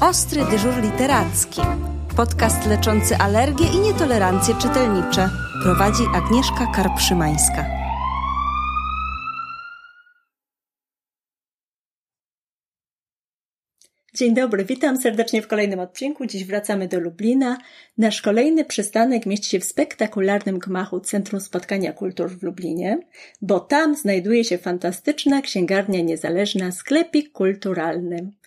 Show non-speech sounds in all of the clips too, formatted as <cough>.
Ostry dyżur literacki. Podcast leczący alergie i nietolerancje czytelnicze. Prowadzi Agnieszka Karpszymańska. Dzień dobry, witam serdecznie w kolejnym odcinku. Dziś wracamy do Lublina. Nasz kolejny przystanek mieści się w spektakularnym gmachu Centrum Spotkania Kultur w Lublinie, bo tam znajduje się fantastyczna księgarnia niezależna, sklepik kulturalny.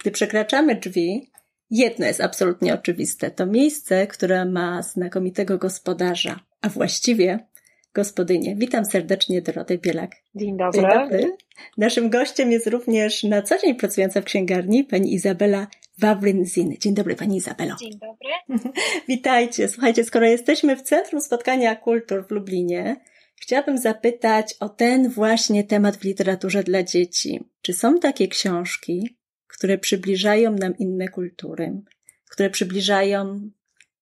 Gdy przekraczamy drzwi, jedno jest absolutnie oczywiste. To miejsce, które ma znakomitego gospodarza, a właściwie gospodynię. Witam serdecznie Dorotę Bielak. Dzień dobry. Dzień dobry. Naszym gościem jest również na co dzień pracująca w księgarni pani Izabela Wawryn-Zin. Dzień dobry pani Izabelo. Dzień dobry. <laughs> Witajcie. Słuchajcie, skoro jesteśmy w Centrum Spotkania Kultur w Lublinie, chciałabym zapytać o ten właśnie temat w literaturze dla dzieci. Czy są takie książki, które przybliżają nam inne kultury, które przybliżają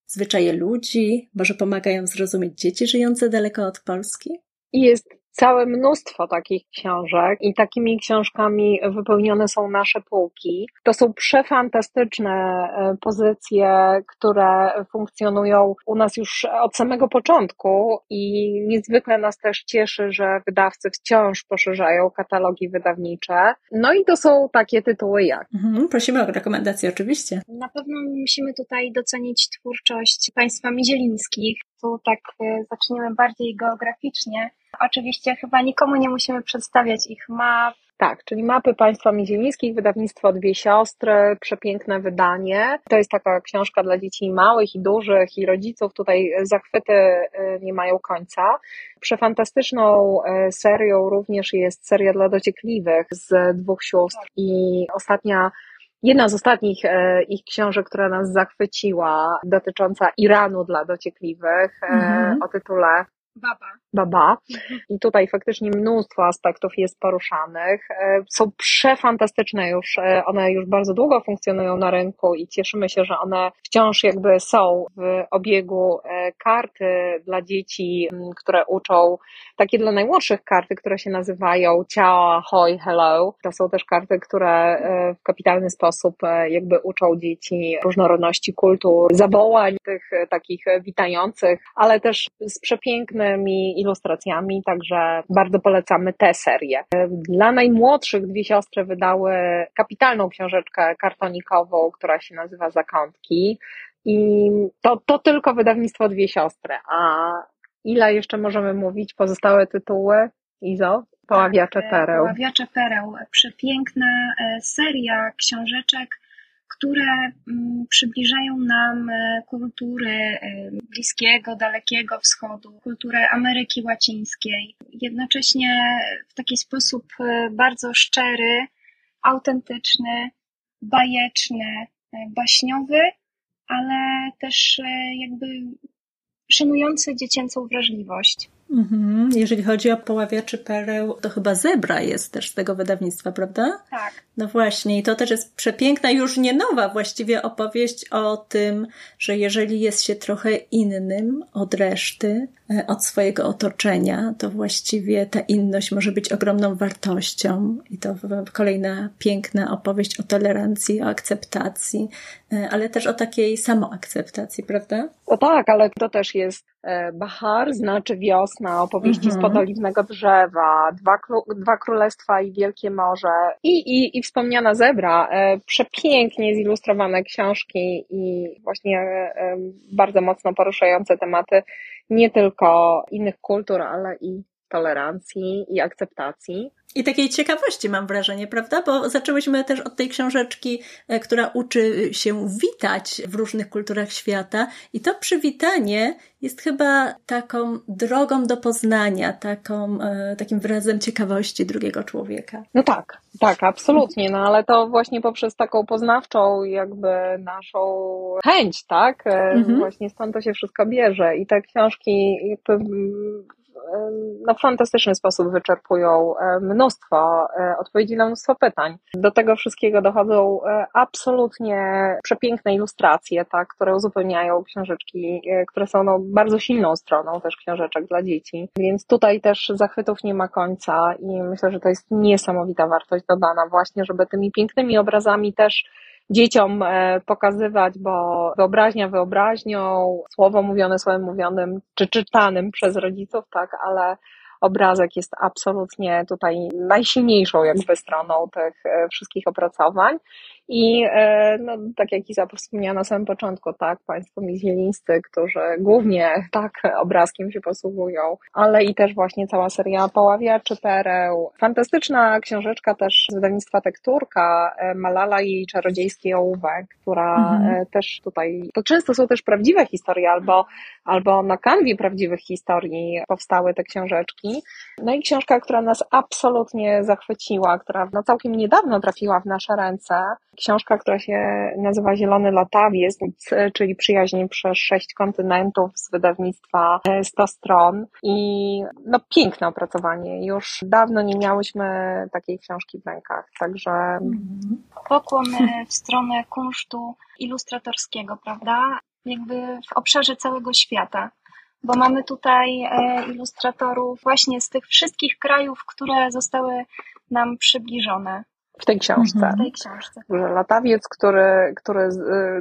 zwyczaje ludzi, może pomagają zrozumieć dzieci żyjące daleko od Polski? Jest całe mnóstwo takich książek i takimi książkami wypełnione są nasze półki. To są przefantastyczne e, pozycje, które funkcjonują u nas już od samego początku i niezwykle nas też cieszy, że wydawcy wciąż poszerzają katalogi wydawnicze. No i to są takie tytuły jak. Mhm, prosimy o rekomendacje oczywiście. Na pewno musimy tutaj docenić twórczość państwa Mizielińskich. Tu tak e, zaczniemy bardziej geograficznie. Oczywiście chyba nikomu nie musimy przedstawiać ich map. Tak, czyli mapy państwa mizielińskich, wydawnictwo Dwie Siostry, przepiękne wydanie. To jest taka książka dla dzieci małych i dużych i rodziców. Tutaj zachwyty y, nie mają końca. Przefantastyczną y, serią również jest seria dla dociekliwych z dwóch sióstr i ostatnia Jedna z ostatnich e, ich książek, która nas zachwyciła, dotycząca Iranu dla dociekliwych, e, mhm. o tytule Baba. Baba. I tutaj faktycznie mnóstwo aspektów jest poruszanych. E, są przefantastyczne już, e, one już bardzo długo funkcjonują na rynku i cieszymy się, że one wciąż jakby są w obiegu e, karty dla dzieci, które uczą, takie dla najmłodszych karty, które się nazywają ciao, hoi, hello. To są też karty, które w kapitalny sposób jakby uczą dzieci różnorodności kultur, zawołań tych takich witających, ale też z ilustracjami, także bardzo polecamy tę serię. Dla najmłodszych dwie siostry wydały kapitalną książeczkę kartonikową, która się nazywa Zakątki. I to, to tylko wydawnictwo Dwie Siostry. A ile jeszcze możemy mówić? Pozostałe tytuły? Izo? Poławiacze tak, Pereł. Poławiacze Pereł. Przepiękna e, seria książeczek które mm, przybliżają nam e, kultury e, Bliskiego, Dalekiego Wschodu, kulturę Ameryki Łacińskiej. Jednocześnie w taki sposób e, bardzo szczery, autentyczny, bajeczny, baśniowy, ale też jakby szanujący dziecięcą wrażliwość. Mhm. Jeżeli chodzi o poławiaczy pereł, to chyba Zebra jest też z tego wydawnictwa, prawda? Tak. No właśnie, i to też jest przepiękna, już nie nowa właściwie opowieść o tym, że jeżeli jest się trochę innym od reszty, od swojego otoczenia, to właściwie ta inność może być ogromną wartością. I to kolejna piękna opowieść o tolerancji, o akceptacji, e, ale też o takiej samoakceptacji, prawda? No tak, ale to też jest e, Bahar, znaczy wiosna, opowieści mhm. z podoliwnego drzewa, dwa, dwa królestwa i wielkie morze i, i, i wspomniana zebra, e, przepięknie zilustrowane książki i właśnie e, bardzo mocno poruszające tematy nie tylko innych kultur, ale i tolerancji i akceptacji. I takiej ciekawości mam wrażenie, prawda? Bo zaczęłyśmy też od tej książeczki, e, która uczy się witać w różnych kulturach świata. I to przywitanie jest chyba taką drogą do poznania, taką, e, takim wyrazem ciekawości drugiego człowieka. No tak, tak, absolutnie. No ale to właśnie poprzez taką poznawczą jakby naszą chęć, tak? E, mhm. Właśnie stąd to się wszystko bierze. I te książki jakby no, fantastyczny sposób wyczerpują e, mnóstwo e, odpowiedzi na mnóstwo pytań. Do tego wszystkiego dochodzą e, absolutnie przepiękne ilustracje, tak, które uzupełniają książeczki, które są no, bardzo silną stroną też książeczek dla dzieci. Więc tutaj też zachwytów nie ma końca i myślę, że to jest niesamowita wartość dodana właśnie, żeby tymi pięknymi obrazami też dzieciom e, pokazywać, bo wyobraźnia wyobraźnią, słowo mówione słowem mówionym, czy czytanym przez rodziców, tak, ale obrazek jest absolutnie tutaj najsilniejszą jakby stroną tych e, wszystkich opracowań. I e, no, tak jak Iza wspomniała na samym początku, tak, Państwo mizielińscy, którzy głównie tak obrazkiem się posługują, ale i też właśnie cała seria Poławiaczy Pereł. Fantastyczna książeczka też z wydawnictwa Tekturka, e, Malala i czarodziejski ołówek, która mhm. też tutaj, to często są też prawdziwe historie, albo, albo na kanwie prawdziwych historii powstały te książeczki. No i książka, która nas absolutnie zachwyciła, która no, całkiem niedawno trafiła w nasze ręce, książka, która się nazywa Zielony Latawiec, czyli przyjaźń przez sześć kontynentów z wydawnictwa 100 stron i no piękne opracowanie. Już dawno nie miałyśmy takiej książki w rękach, także... Pokłon w stronę kunsztu ilustratorskiego, prawda? Jakby w obszarze całego świata bo mamy tutaj e, ilustratorów właśnie z tych wszystkich krajów, które zostały nam przybliżone w tej książce. Mhm. W tej książce. Latawiec, który, który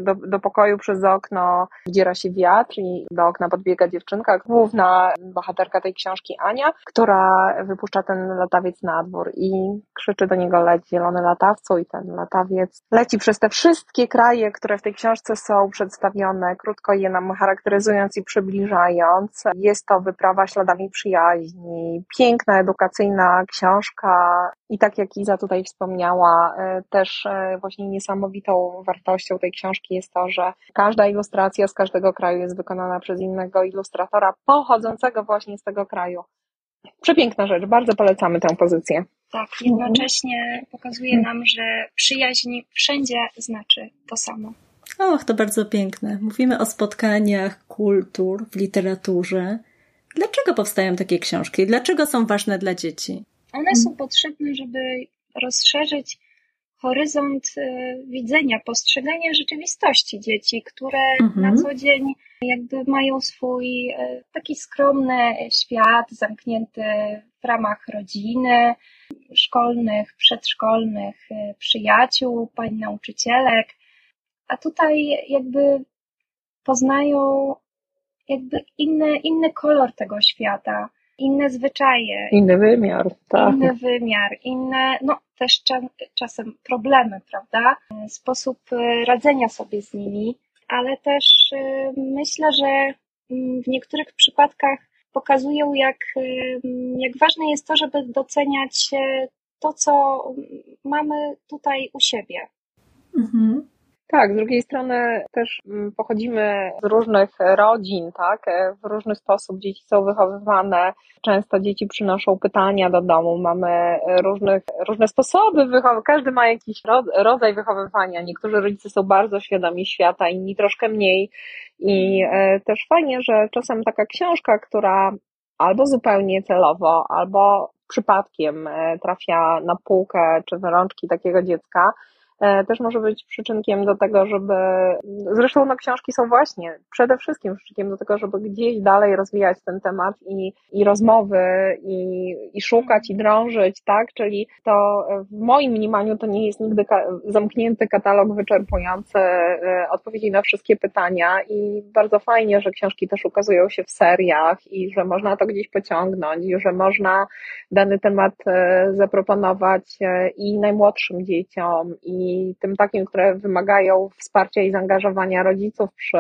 do, do pokoju przez okno wdziera się wiatr i do okna podbiega dziewczynka, główna bohaterka tej książki Ania, która wypuszcza ten latawiec na dwór i krzyczy do niego leć zielony latawcu i ten latawiec leci przez te wszystkie kraje, które w tej książce są przedstawione, krótko je nam charakteryzując i przybliżając. Jest to wyprawa śladami przyjaźni, piękna, edukacyjna książka i tak jak Iza tutaj wspomniała, wspomniała, e, też e, właśnie niesamowitą wartością tej książki jest to, że każda ilustracja z każdego kraju jest wykonana przez innego ilustratora pochodzącego właśnie z tego kraju. Przepiękna rzecz, bardzo polecamy tę pozycję. Tak, jednocześnie pokazuje nam, że przyjaźń wszędzie znaczy to samo. Och, to bardzo piękne. Mówimy o spotkaniach kultur w literaturze. Dlaczego powstają takie książki? Dlaczego są ważne dla dzieci? One są potrzebne, żeby rozszerzyć horyzont y, widzenia, postrzegania rzeczywistości dzieci, które mhm. na co dzień jakby mają swój y, taki skromny świat, zamknięty w ramach rodziny, szkolnych, przedszkolnych y, przyjaciół, pań nauczycielek, a tutaj jakby poznają jakby inny, inny kolor tego świata, inne zwyczaje. Inny wymiar, tak. Inny wymiar, inne, no też czasem problemy, prawda? Sposób e, radzenia sobie z nimi, ale też e, myślę, że mm, w niektórych przypadkach pokazują, jak, e, jak ważne jest to, żeby doceniać to, co mamy tutaj u siebie. Mhm. Tak, z drugiej strony też mm, pochodzimy z różnych rodzin, tak? E, w różny sposób dzieci są wychowywane. Często dzieci przynoszą pytania do domu. Mamy różnych, różne sposoby wychowywania. Każdy ma jakiś rodzaj wychowywania. Niektórzy rodzice są bardzo świadomi świata, inni troszkę mniej. I e, też fajnie, że czasem taka książka, która albo zupełnie celowo, albo przypadkiem e, trafia na półkę czy w rączki takiego dziecka, E, też może być przyczynkiem do tego, żeby, zresztą no książki są właśnie przede wszystkim przyczynkiem do tego, żeby gdzieś dalej rozwijać ten temat i, i rozmowy i, i szukać i drążyć, tak, czyli to w moim mniemaniu to nie jest nigdy ka zamknięty katalog wyczerpujący e, odpowiedzi na wszystkie pytania i bardzo fajnie, że książki też ukazują się w seriach i że można to gdzieś pociągnąć i że można dany temat e, zaproponować i najmłodszym dzieciom i i tym takim, które wymagają wsparcia i zaangażowania rodziców przy,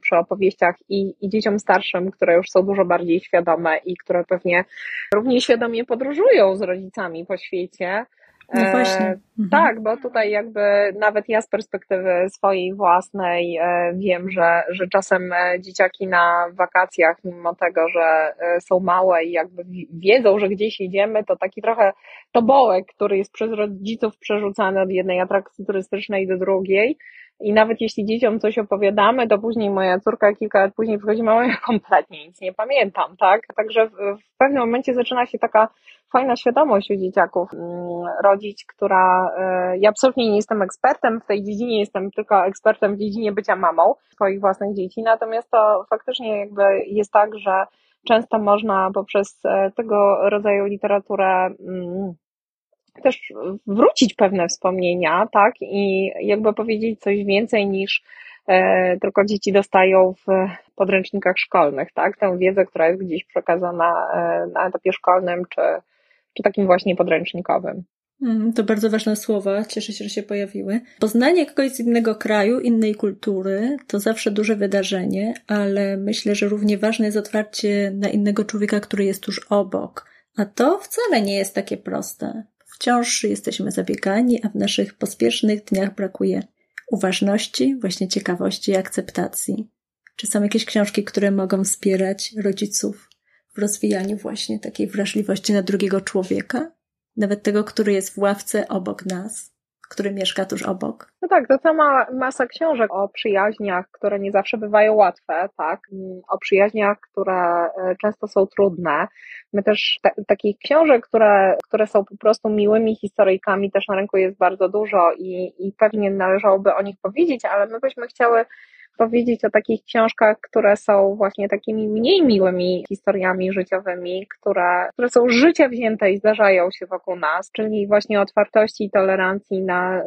przy opowieściach i, i dzieciom starszym, które już są dużo bardziej świadome i które pewnie równie świadomie podróżują z rodzicami po świecie. No e, właśnie. Mhm. Tak, bo tutaj jakby nawet ja z perspektywy swojej własnej e, wiem, że, że czasem e, dzieciaki na wakacjach, mimo tego, że są małe i jakby wiedzą, że gdzieś idziemy, to taki trochę tobołek, który jest przez rodziców przerzucany od jednej atrakcji turystycznej do drugiej, i nawet jeśli dzieciom coś opowiadamy, to później moja córka kilka lat później przychodzi, mama, ja kompletnie nic nie pamiętam, tak? Także w, w pewnym momencie zaczyna się taka fajna świadomość u dzieciaków mm, rodzić, która, e, ja absolutnie nie jestem ekspertem w tej dziedzinie, jestem tylko ekspertem w dziedzinie bycia mamą swoich własnych dzieci, natomiast to faktycznie jakby jest tak, że często można poprzez e, tego rodzaju literaturę mm, też wrócić pewne wspomnienia, tak, i jakby powiedzieć coś więcej niż e, tylko dzieci dostają w podręcznikach szkolnych, tak, tę wiedzę, która jest gdzieś przekazana e, na etapie szkolnym, czy, czy takim właśnie podręcznikowym. Mm, to bardzo ważne słowa, cieszę się, że się pojawiły. Poznanie kogoś z innego kraju, innej kultury to zawsze duże wydarzenie, ale myślę, że równie ważne jest otwarcie na innego człowieka, który jest tuż obok. A to wcale nie jest takie proste. Wciąż jesteśmy zabiegani, a w naszych pospiesznych dniach brakuje uważności, właśnie ciekawości i akceptacji. Czy są jakieś książki, które mogą wspierać rodziców w rozwijaniu właśnie takiej wrażliwości na drugiego człowieka? Nawet tego, który jest w ławce obok nas, który mieszka tuż obok. No tak, to sama masa książek o przyjaźniach, które nie zawsze bywają łatwe, tak, o przyjaźniach, które e, często są trudne. My też te, takich książek, które, które są po prostu miłymi historyjkami, też na rynku jest bardzo dużo i, i pewnie należałoby o nich powiedzieć, ale my byśmy chciały powiedzieć o takich książkach, które są właśnie takimi mniej miłymi historiami życiowymi, które, które są życia wzięte i zdarzają się wokół nas, czyli właśnie otwartości i tolerancji na,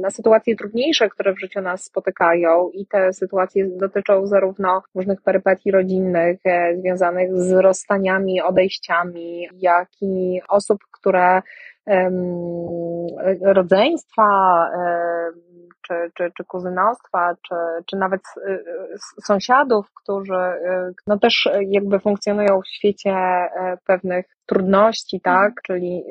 na sytuacje trudniejsze, które w życiu nas spotykają i te sytuacje dotyczą zarówno różnych perypetii rodzinnych, e, związanych z rozstaniami, odejściami, jak i osób, które rodzeństwa, czy, czy, czy kuzynostwa, czy, czy nawet y, y, sąsiadów, którzy y, no też jakby funkcjonują w świecie e, pewnych trudności, tak, mhm. czyli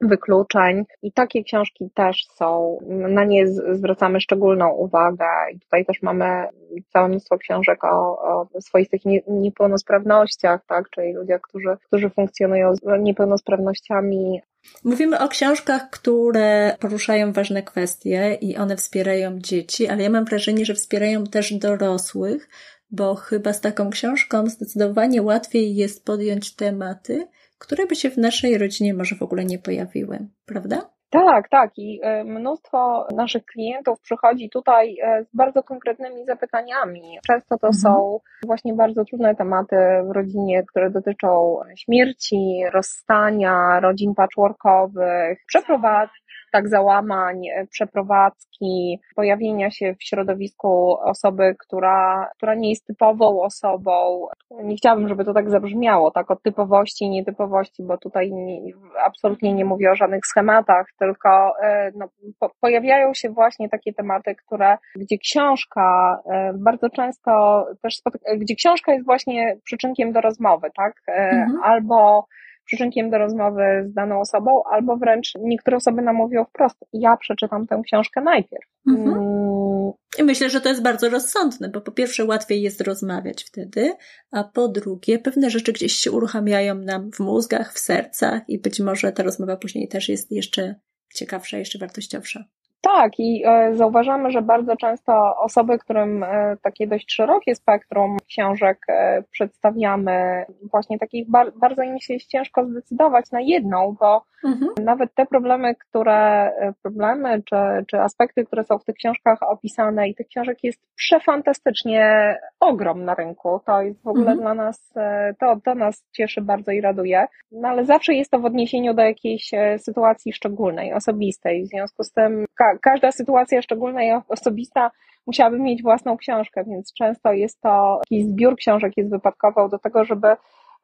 wykluczeń. I takie książki też są, na nie zwracamy szczególną uwagę. I tutaj też mamy całe mnóstwo książek o, o swoistych niepełnosprawnościach, tak, czyli ludziach, którzy, którzy funkcjonują z niepełnosprawnościami. Mówimy o książkach, które poruszają ważne kwestie i one wspierają dzieci, ale ja mam wrażenie, że wspierają też dorosłych, bo chyba z taką książką zdecydowanie łatwiej jest podjąć tematy, które by się w naszej rodzinie może w ogóle nie pojawiły, prawda? Tak, tak. I e, mnóstwo naszych klientów przychodzi tutaj e, z bardzo konkretnymi zapytaniami. Często to mhm. są właśnie bardzo trudne tematy w rodzinie, które dotyczą śmierci, rozstania, rodzin patchworkowych, przeprowadzki tak załamań, e, przeprowadzki, pojawienia się w środowisku osoby, która, która nie jest typową osobą. Nie chciałabym, żeby to tak zabrzmiało, tak, o typowości i nietypowości, bo tutaj nie, absolutnie nie mówię o żadnych schematach, tylko e, no, po, pojawiają się właśnie takie tematy, które, gdzie książka e, bardzo często też spotyka, gdzie książka jest właśnie przyczynkiem do rozmowy, tak, mhm. albo przyczynkiem do rozmowy z daną osobą, albo wręcz niektóre osoby nam mówią wprost, ja przeczytam tę książkę najpierw. Mhm. Mm. I myślę, że to jest bardzo rozsądne, bo po pierwsze łatwiej jest rozmawiać wtedy, a po drugie pewne rzeczy gdzieś się uruchamiają nam w mózgach, w sercach i być może ta rozmowa później też jest jeszcze ciekawsza, jeszcze wartościowsza. Tak, i e, zauważamy, że bardzo często osoby, którym e, takie dość szerokie spektrum książek e, przedstawiamy, właśnie takich bardzo im się ciężko zdecydować na jedną, bo mhm. nawet te problemy, które, problemy czy, czy aspekty, które są w tych książkach opisane i tych książek jest przefantastycznie ogrom na rynku. To jest w ogóle mhm. dla nas, to, to nas cieszy bardzo i raduje, no ale zawsze jest to w odniesieniu do jakiejś sytuacji szczególnej, osobistej. W związku z tym każda sytuacja szczególna i osobista musiałaby mieć własną książkę, więc często jest to jakiś zbiór książek jest wypadkową do tego, żeby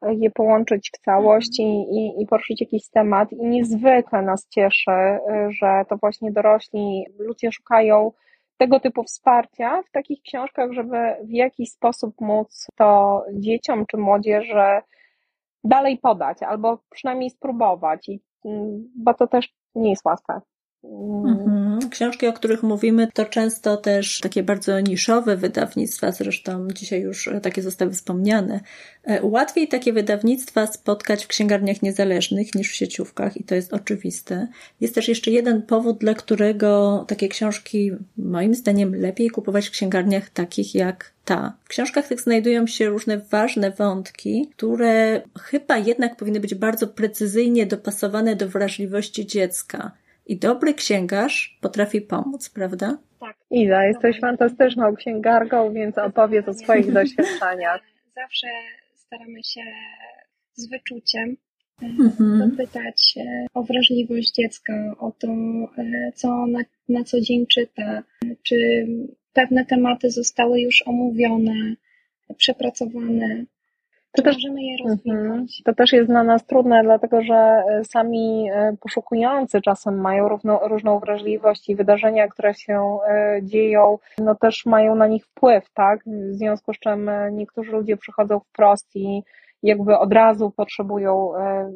je połączyć w całość i, i, i poruszyć jakiś temat. I niezwykle nas cieszy, że to właśnie dorośli ludzie szukają tego typu wsparcia w takich książkach, żeby w jakiś sposób móc to dzieciom czy młodzieży dalej podać, albo przynajmniej spróbować, I, bo to też nie jest łatwe. Mhm. Książki, o których mówimy, to często też takie bardzo niszowe wydawnictwa, zresztą dzisiaj już takie zostały wspomniane. E, łatwiej takie wydawnictwa spotkać w księgarniach niezależnych niż w sieciówkach i to jest oczywiste. Jest też jeszcze jeden powód, dla którego takie książki moim zdaniem lepiej kupować w księgarniach takich jak ta. W książkach tych znajdują się różne ważne wątki, które chyba jednak powinny być bardzo precyzyjnie dopasowane do wrażliwości dziecka. I dobry księgarz potrafi pomóc, prawda? Tak. Iza, jesteś fantastyczną księgarką, więc opowiedz o swoich <laughs> doświadczeniach. Zawsze staramy się z wyczuciem mhm. dopytać o wrażliwość dziecka, o to, co na, na co dzień czyta, czy pewne tematy zostały już omówione, przepracowane. To możemy je mhm. rozwinąć. To też jest dla nas trudne, dlatego że e, sami e, poszukujący czasem mają równo, różną wrażliwość i wydarzenia, które się e, dzieją, no też mają na nich wpływ, tak? W związku z czym niektórzy ludzie przychodzą wprost i jakby od razu potrzebują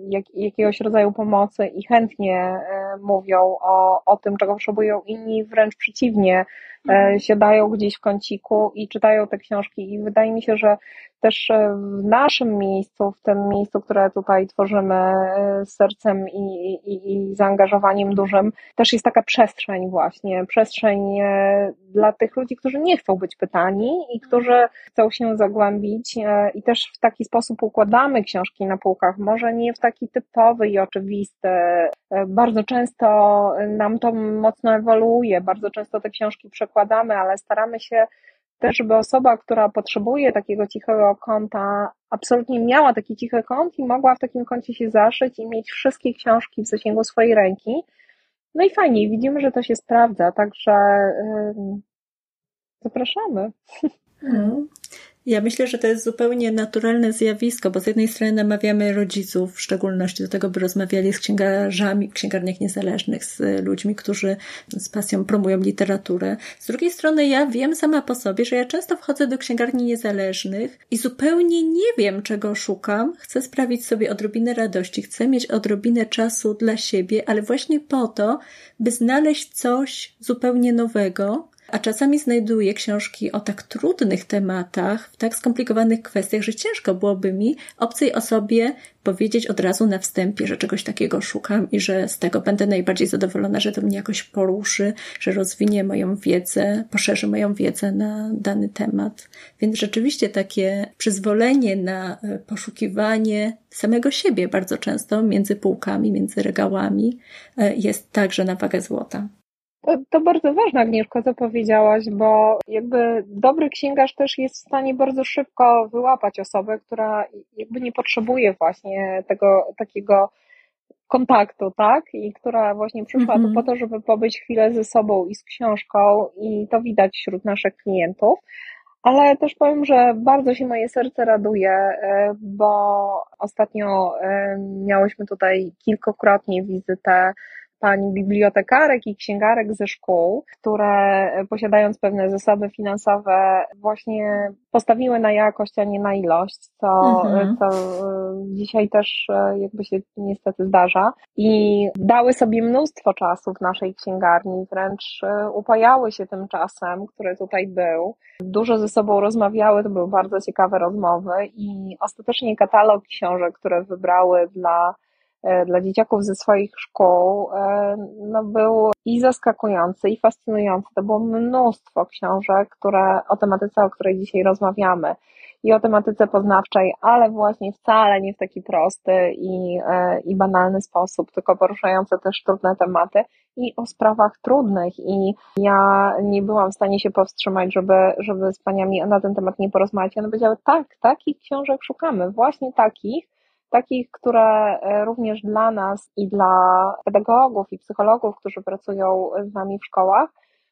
jak, jakiegoś rodzaju pomocy i chętnie mówią o, o tym, czego potrzebują, inni wręcz przeciwnie, mhm. siadają gdzieś w kąciku i czytają te książki i wydaje mi się, że też e, w naszym miejscu, w tym miejscu, które tutaj tworzymy e, z sercem i, i, i zaangażowaniem dużym, też jest taka przestrzeń właśnie, przestrzeń e, dla tych ludzi, którzy nie chcą być pytani i którzy chcą się zagłębić i też w taki sposób układamy książki na półkach, może nie w taki typowy i oczywisty. Bardzo często nam to mocno ewoluuje, bardzo często te książki przekładamy, ale staramy się też, żeby osoba, która potrzebuje takiego cichego kąta, absolutnie miała taki cichy kąt i mogła w takim kącie się zaszyć i mieć wszystkie książki w zasięgu swojej ręki. No i fajnie, widzimy, że to się sprawdza, także yy, zapraszamy. Mm. Ja myślę, że to jest zupełnie naturalne zjawisko, bo z jednej strony namawiamy rodziców w szczególności do tego, by rozmawiali z księgarzami księgarniach niezależnych, z ludźmi, którzy z pasją promują literaturę. Z drugiej strony ja wiem sama po sobie, że ja często wchodzę do księgarni niezależnych i zupełnie nie wiem, czego szukam. Chcę sprawić sobie odrobinę radości, chcę mieć odrobinę czasu dla siebie, ale właśnie po to, by znaleźć coś zupełnie nowego, a czasami znajduję książki o tak trudnych tematach, w tak skomplikowanych kwestiach, że ciężko byłoby mi obcej osobie powiedzieć od razu na wstępie, że czegoś takiego szukam i że z tego będę najbardziej zadowolona, że to mnie jakoś poruszy, że rozwinie moją wiedzę, poszerzy moją wiedzę na dany temat. Więc rzeczywiście takie przyzwolenie na e, poszukiwanie samego siebie bardzo często między półkami, między regałami e, jest także na wagę złota. To, to bardzo ważne, Agnieszko, co powiedziałaś, bo jakby dobry księgarz też jest w stanie bardzo szybko wyłapać osobę, która jakby nie potrzebuje właśnie tego takiego kontaktu, tak? I która właśnie przyszła mm -hmm. tu po to, żeby pobyć chwilę ze sobą i z książką i to widać wśród naszych klientów. Ale też powiem, że bardzo się moje serce raduje, e, bo ostatnio e, miałyśmy tutaj kilkukrotnie wizytę pań bibliotekarek i księgarek ze szkół, które posiadając pewne zasoby finansowe właśnie postawiły na jakość, a nie na ilość, co, mhm. co e, dzisiaj też e, jakby się niestety zdarza i dały sobie mnóstwo czasu w naszej księgarni, wręcz e, upajały się tym czasem, który tutaj był. Dużo ze sobą rozmawiały, to były bardzo ciekawe rozmowy i ostatecznie katalog książek, które wybrały dla E, dla dzieciaków ze swoich szkół e, no, był i zaskakujący, i fascynujący. To było mnóstwo książek, które o tematyce, o której dzisiaj rozmawiamy. I o tematyce poznawczej, ale właśnie wcale nie w taki prosty i, e, i banalny sposób, tylko poruszające też trudne tematy i o sprawach trudnych. I ja nie byłam w stanie się powstrzymać, żeby, żeby z paniami na ten temat nie porozmawiać. One powiedziały, tak, takich książek szukamy, właśnie takich, takich, które e, również dla nas i dla pedagogów i psychologów, którzy pracują z nami w szkołach,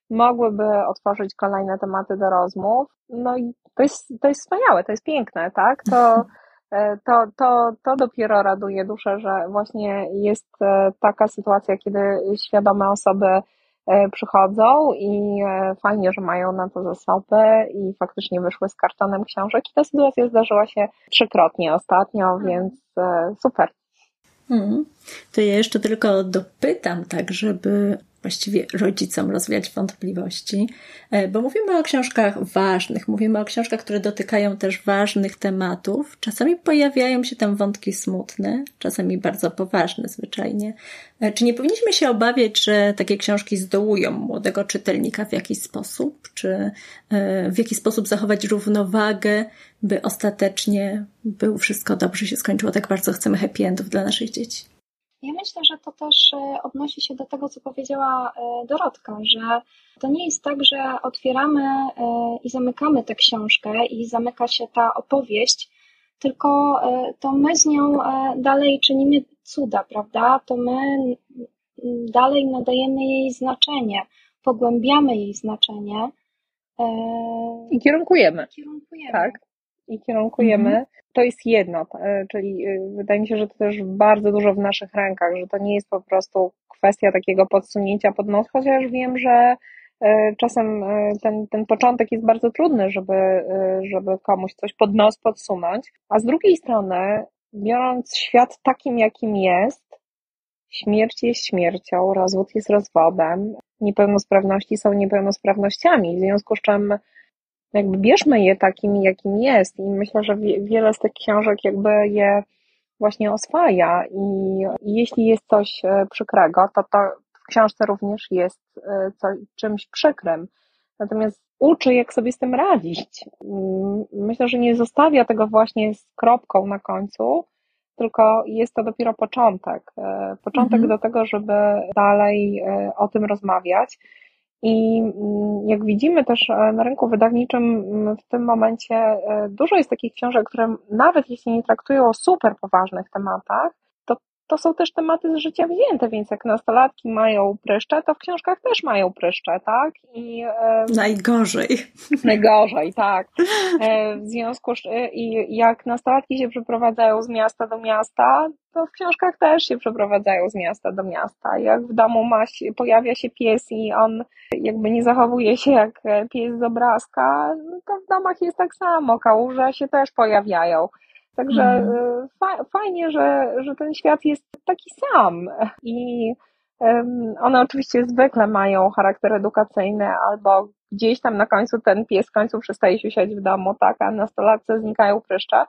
mogłyby otworzyć kolejne tematy do rozmów. No i to jest, to jest wspaniałe, to jest piękne, tak? To, e, to, to, to dopiero raduje duszę, że właśnie jest e, taka sytuacja, kiedy świadome osoby przychodzą i e, fajnie, że mają na to zasoby i faktycznie wyszły z kartonem książek i ta sytuacja zdarzyła się trzykrotnie ostatnio, mhm. więc e, super. Hmm. To ja jeszcze tylko dopytam, tak, żeby właściwie rodzicom rozwiać wątpliwości, e, bo mówimy o książkach ważnych, mówimy o książkach, które dotykają też ważnych tematów. Czasami pojawiają się tam wątki smutne, czasami bardzo poważne zwyczajnie. E, czy nie powinniśmy się obawiać, że takie książki zdołują młodego czytelnika w jakiś sposób, czy e, w jakiś sposób zachować równowagę, by ostatecznie było wszystko dobrze się skończyło, tak bardzo chcemy happy endów dla naszych dzieci? Ja myślę, że to też e, odnosi się do tego, co powiedziała e, Dorotka, że to nie jest tak, że otwieramy e, i zamykamy tę książkę i zamyka się ta opowieść tylko to my z nią dalej czynimy cuda, prawda? To my dalej nadajemy jej znaczenie, pogłębiamy jej znaczenie. I kierunkujemy. kierunkujemy. Tak. I kierunkujemy. Mhm. To jest jedno, czyli wydaje mi się, że to też bardzo dużo w naszych rękach, że to nie jest po prostu kwestia takiego podsunięcia pod nos, chociaż wiem, że e, czasem e, ten, ten początek jest bardzo trudny, żeby, e, żeby komuś coś pod nos podsunąć, a z drugiej strony, biorąc świat takim, jakim jest, śmierć jest śmiercią, rozwód jest rozwodem, niepełnosprawności są niepełnosprawnościami, w związku z czym jakby bierzmy je takimi, jakim jest i myślę, że wiele z tych książek jakby je właśnie oswaja i, jeśli jest coś e, przykrego, to to w książce również jest e, co, czymś przykrym. Natomiast uczy, jak sobie z tym radzić. Mm, myślę, że nie zostawia tego właśnie z kropką na końcu, tylko jest to dopiero początek. E, początek mhm. do tego, żeby dalej o tym rozmawiać. I mm, jak widzimy też e, na rynku wydawniczym mm, w tym momencie e, dużo jest takich książek, które nawet jeśli nie traktują o super poważnych tematach, to są też tematy z życia wzięte, więc jak nastolatki mają pryszcze, to w książkach też mają pryszcze, tak? I, e, najgorzej. Najgorzej, tak. E, w związku z i jak nastolatki się przeprowadzają z miasta do miasta, to w książkach też się przeprowadzają z miasta do miasta. Jak w domu ma się, pojawia się pies i on jakby nie zachowuje się jak pies z obrazka, to w domach jest tak samo. Kałuże się też pojawiają. Także mm. fajnie, że, że ten świat jest taki sam i one oczywiście zwykle mają charakter edukacyjny albo gdzieś tam na końcu ten pies w końcu przestaje siusiać w domu, tak, a nastolatce znikają pryszcze,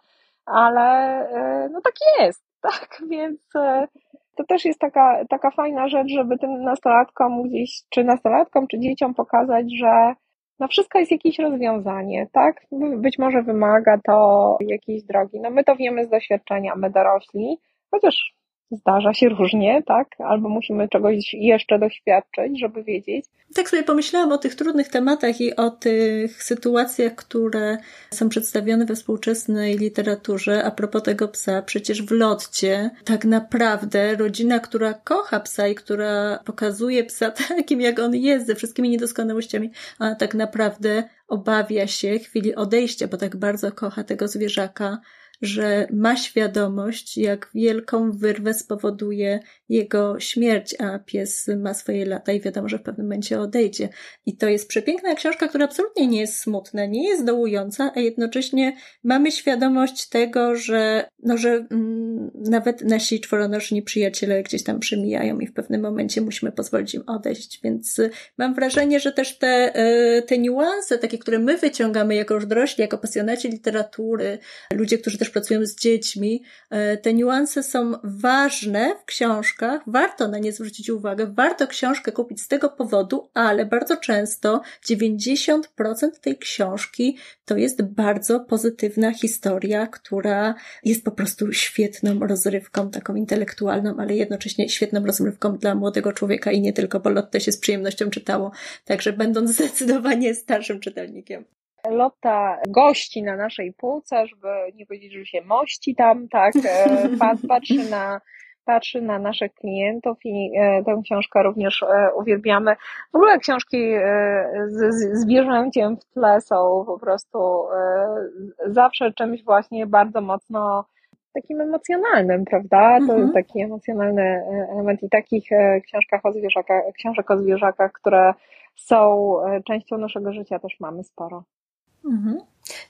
ale e, no tak jest, <laughs> tak, więc e, to też jest taka, taka fajna rzecz, żeby tym nastolatkom gdzieś, czy nastolatkom, czy dzieciom pokazać, że na wszystko jest jakieś rozwiązanie, tak? Być może wymaga to jakiejś drogi. No my to wiemy z doświadczenia, my dorośli, chociaż zdarza się różnie, tak? Albo musimy czegoś jeszcze doświadczyć, żeby wiedzieć. Tak sobie pomyślałam o tych trudnych tematach i o tych sytuacjach, które są przedstawione we współczesnej literaturze. A propos tego psa, przecież w lotcie tak naprawdę rodzina, która kocha psa i która pokazuje psa <laughs> takim, jak on jest, ze wszystkimi niedoskonałościami, a tak naprawdę obawia się chwili odejścia, bo tak bardzo kocha tego zwierzaka, że ma świadomość, jak wielką wyrwę spowoduje jego śmierć, a pies ma swoje lata i wiadomo, że w pewnym momencie odejdzie. I to jest przepiękna książka, która absolutnie nie jest smutna, nie jest dołująca, a jednocześnie mamy świadomość tego, że, no, że mm, nawet nasi czworonożni przyjaciele gdzieś tam przemijają i w pewnym momencie musimy pozwolić im odejść. Więc y, mam wrażenie, że też te, y, te niuanse, takie, które my wyciągamy jako już dorośli, jako pasjonaci literatury, ludzie, którzy też pracują z dziećmi, e, te niuanse są ważne w książkach, warto na nie zwrócić uwagę, warto książkę kupić z tego powodu, ale bardzo często 90% tej książki to jest bardzo pozytywna historia, która jest po prostu świetną rozrywką, taką intelektualną, ale jednocześnie świetną rozrywką dla młodego człowieka i nie tylko, bo Lotte się z przyjemnością czytało, także będąc <laughs> zdecydowanie starszym czytelnikiem. Lotta gości na naszej półce, żeby nie powiedzieć, że się mości tam, tak, e, patrzy na patrzy na naszych klientów i e, tę książkę również e, uwielbiamy. W ogóle książki z zwierzęciem w tle są po prostu zawsze czymś właśnie bardzo mocno takim emocjonalnym, prawda? To mhm. taki emocjonalny element i takich książkach o zwierzakach, książek o zwierzakach, które są częścią naszego życia też mamy sporo. Mhm.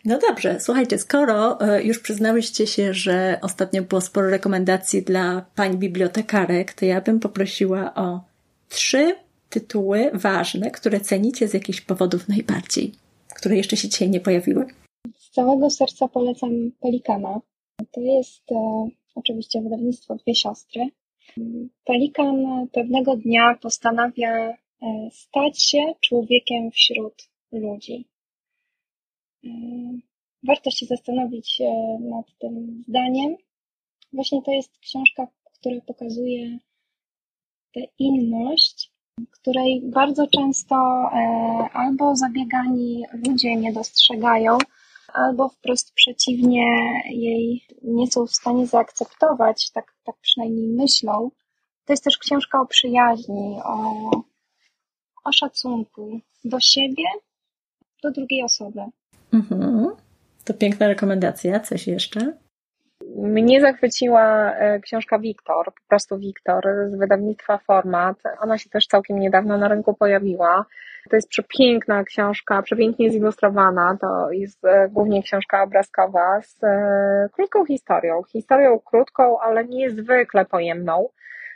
No dobrze, słuchajcie, skoro e, już przyznałyście się, że ostatnio było sporo rekomendacji dla pań bibliotekarek, to ja bym poprosiła o trzy tytuły ważne, które cenicie z jakichś powodów najbardziej, które jeszcze się dzisiaj nie pojawiły. Z całego serca polecam Pelikana. To jest e, oczywiście wydawnictwo Dwie Siostry. Pelikan pewnego dnia postanawia e, stać się człowiekiem wśród ludzi. Mm, warto się zastanowić e, nad tym zdaniem. Właśnie to jest książka, która pokazuje tę inność, której bardzo często e, albo zabiegani ludzie nie dostrzegają, albo wprost przeciwnie, jej nie są w stanie zaakceptować, tak, tak przynajmniej myślą. To jest też książka o przyjaźni, o, o szacunku do siebie, do drugiej osoby. Mhm. To piękna rekomendacja. Coś jeszcze? Mnie zachwyciła e, książka Wiktor, po prostu Wiktor z wydawnictwa Format. Ona się też całkiem niedawno na rynku pojawiła. To jest przepiękna książka, przepięknie zilustrowana. To jest e, głównie książka obrazkowa z e, krótką historią. Historią krótką, ale niezwykle pojemną.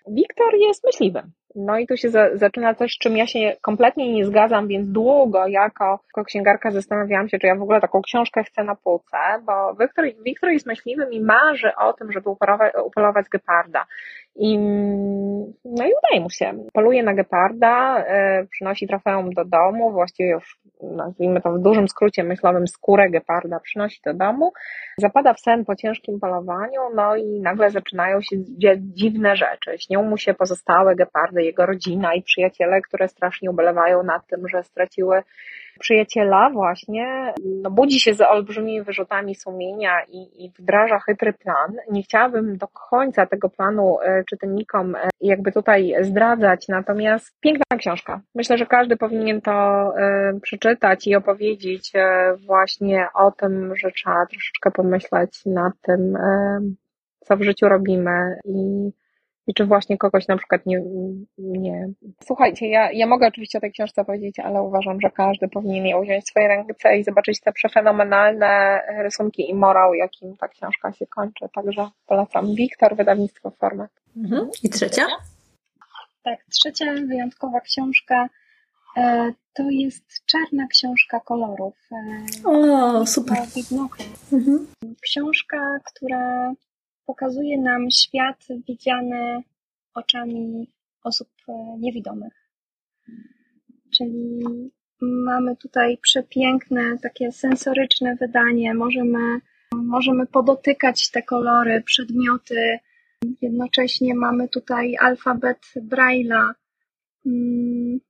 Wiktor jest myśliwym. No i tu się za, zaczyna coś, czym ja się kompletnie nie zgadzam, więc długo jako, jako księgarka zastanawiałam się, czy ja w ogóle taką książkę chcę na półce, bo Wiktor, Wiktor jest myśliwym i marzy o tym, żeby upolować, upolować geparda. I, no i udaje mu się. Poluje na geparda, y, przynosi trofeum do domu, właściwie już nazwijmy to w dużym skrócie myślowym skórę geparda przynosi do domu, zapada w sen po ciężkim polowaniu, no i nagle zaczynają się dziwne rzeczy. Śnią mu się pozostałe gepardy, jego rodzina i przyjaciele, które strasznie ubolewają nad tym, że straciły przyjaciela właśnie no, budzi się z olbrzymimi wyrzutami sumienia i, i wdraża chytry plan. Nie chciałabym do końca tego planu e, czytelnikom e, jakby tutaj zdradzać, natomiast piękna książka. Myślę, że każdy powinien to e, przeczytać i opowiedzieć właśnie o tym, że trzeba troszeczkę pomyśleć nad tym, co w życiu robimy i i czy właśnie kogoś na przykład nie, nie. Słuchajcie, ja, ja mogę oczywiście o tej książce powiedzieć, ale uważam, że każdy powinien ją wziąć w swoje ręce i zobaczyć te przefenomenalne rysunki i morał, jakim ta książka się kończy. Także polecam. Wiktor, wydawnictwo Format. Mhm. I trzecia? Tak, trzecia wyjątkowa książka e, to jest czarna książka kolorów. E, o, super. Mhm. Książka, która pokazuje nam świat widziany oczami osób e, niewidomych. Czyli mamy tutaj przepiękne, takie sensoryczne wydanie. Możemy, możemy podotykać te kolory, przedmioty. Jednocześnie mamy tutaj alfabet Braille'a, mm,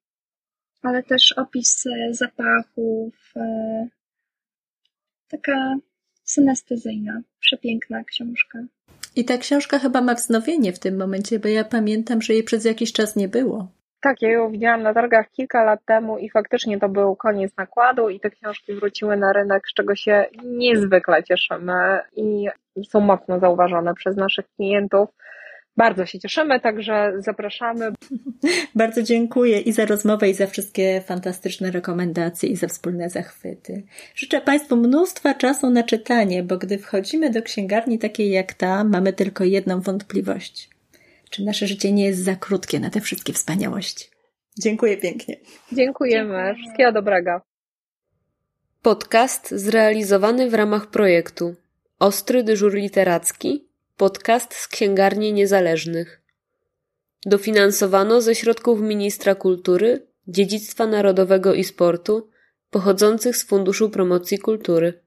ale też opis e, zapachów. E, taka synestezyjna, przepiękna książka. I ta książka chyba ma wznowienie w tym momencie, bo ja pamiętam, że jej przez jakiś czas nie było. Tak, ja ją widziałam na targach kilka lat temu i faktycznie to był koniec nakładu i te książki wróciły na rynek, z czego się niezwykle cieszymy i są mocno zauważone przez naszych klientów. Bardzo się cieszymy, także zapraszamy. <laughs> Bardzo dziękuję i za rozmowę, i za wszystkie fantastyczne rekomendacje, i za wspólne zachwyty. Życzę Państwu mnóstwa czasu na czytanie, bo gdy wchodzimy do księgarni takiej jak ta, mamy tylko jedną wątpliwość. Czy nasze życie nie jest za krótkie na te wszystkie wspaniałości? Dziękuję pięknie. Dziękujemy. Dziękujemy. Wszystkiego dobrego. Podcast zrealizowany w ramach projektu Ostry dyżur literacki Podcast z księgarni niezależnych. Dofinansowano ze środków Ministra Kultury, Dziedzictwa Narodowego i Sportu pochodzących z Funduszu Promocji Kultury.